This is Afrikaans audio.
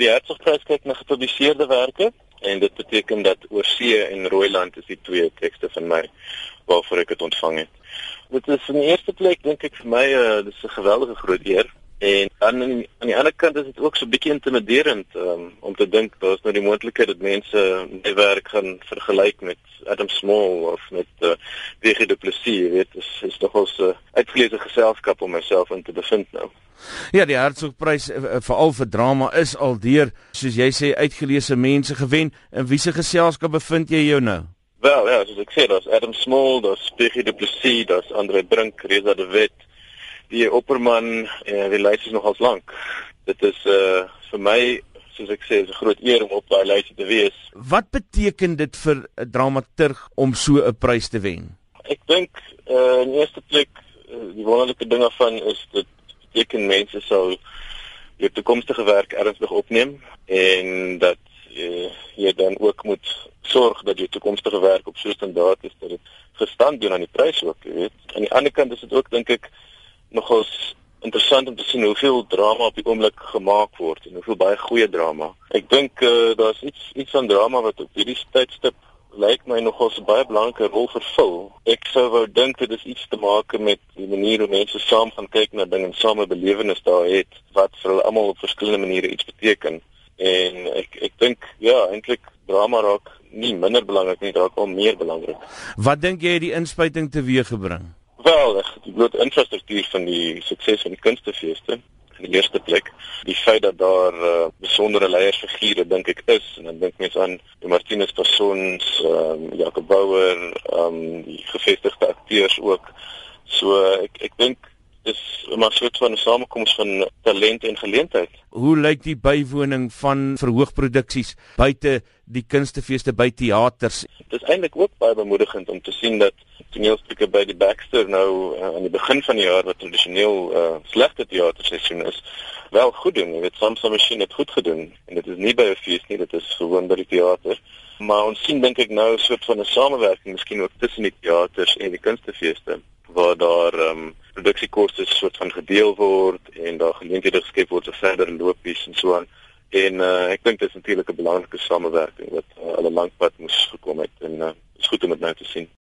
Die Hertzogprys kyk na gepubliseerde werke en dit beteken dat Oorsee en Rooiland is die twee tekste van my waarvoor ek dit ontvang het. Dit is in die eerste plek dink ek vir my uh, dis 'n geweldige groot eer en aan aan die ander kant is dit ook so bietjie intimiderend um, om te dink daar's nou die moontlikheid dat mense my werk gaan vergelyk met Adam Small of met uh, W.G. Du Plessis, jy weet, is, is nog 'n uh, uitgeleese geselskap om myself in te bevind nou. Ja, die Hertzogprys uh, veral vir drama is al deur, soos jy sê, uitgeleese mense gewen. In wiese geselskap bevind jy jou nou? Wel, ja, soos ek sê, daar's Adam Small, daar's W.G. Du Plessis, daar's Andre Brink, Reza de Wet, die opperman en die lys is nogals lank. Dit is uh vir my soos ek sê, is 'n groot eer om op daai lysie te wees. Wat beteken dit vir 'n dramaturg om so 'n prys te wen? Ek dink uh in eerste plek uh, die wonderlike ding daarvan is dit beteken mense sal jou toekomstige werk ernstig opneem en dat uh, jy dan ook moet sorg dat jou toekomstige werk op so 'n standaard is dat dit gestand doen aan die prys ook, jy weet. Aan die ander kant is dit ook dink ek nogals interessant om te sien hoeveel drama op die oomblik gemaak word en hoeveel baie goeie drama. Ek dink uh, daar's iets iets van drama wat op hierdie tydstip lyk my nogals 'n baie belangrike rol vervul. Ek sou wou dink dit is iets te maak met die manier hoe mense saam gaan kyk na dinge en same belewenis daar het wat vir hulle almal op verskillende maniere iets beteken. En ek ek dink ja, eintlik drama raak nie minder belangrik nie, raak al meer belangrik. Wat dink jy het die inspuiting teweeggebring? Wel, bloot infrastruktuur van die sukses van die kunstefeeste in die eerste plek, die feit dat daar uh, besondere leiersfigure dink ek is en dan dink mens aan die Martinus Persons, ehm um, Jacob Bouwer, ehm um, die gevestigde akteurs ook. So ek ek dink dis maar so 'n soort van samekoms van talent en geleentheid. Hoe lyk die bywoning van verhoogproduksies buite die kunstefeeste by teaters? Dit is eintlik ook baie bemoedigend om te sien dat toneelstukke by die Baxter nou uh, aan die begin van die jaar wat tradisioneel uh, slegte teaterseisoen is, wel goed doen. Jy weet Samsung Machine het goed gedoen en dit is nie by 'n fees nie, dit is gewoon by die teater. Maar ons sien dink ek nou 'n soort van 'n samewerking miskien ook tussen die teaters en die kunstefeeste waar daar ehm um, produksiekoste soort van gedeel word en daar geleenthede geskep word vir verder lopies en so aan. En uh, ek dink dit is natuurlik 'n belangrike samewerking wat uh, al 'n lank pad moes gekom het en uh, is goed om dit nou te sien.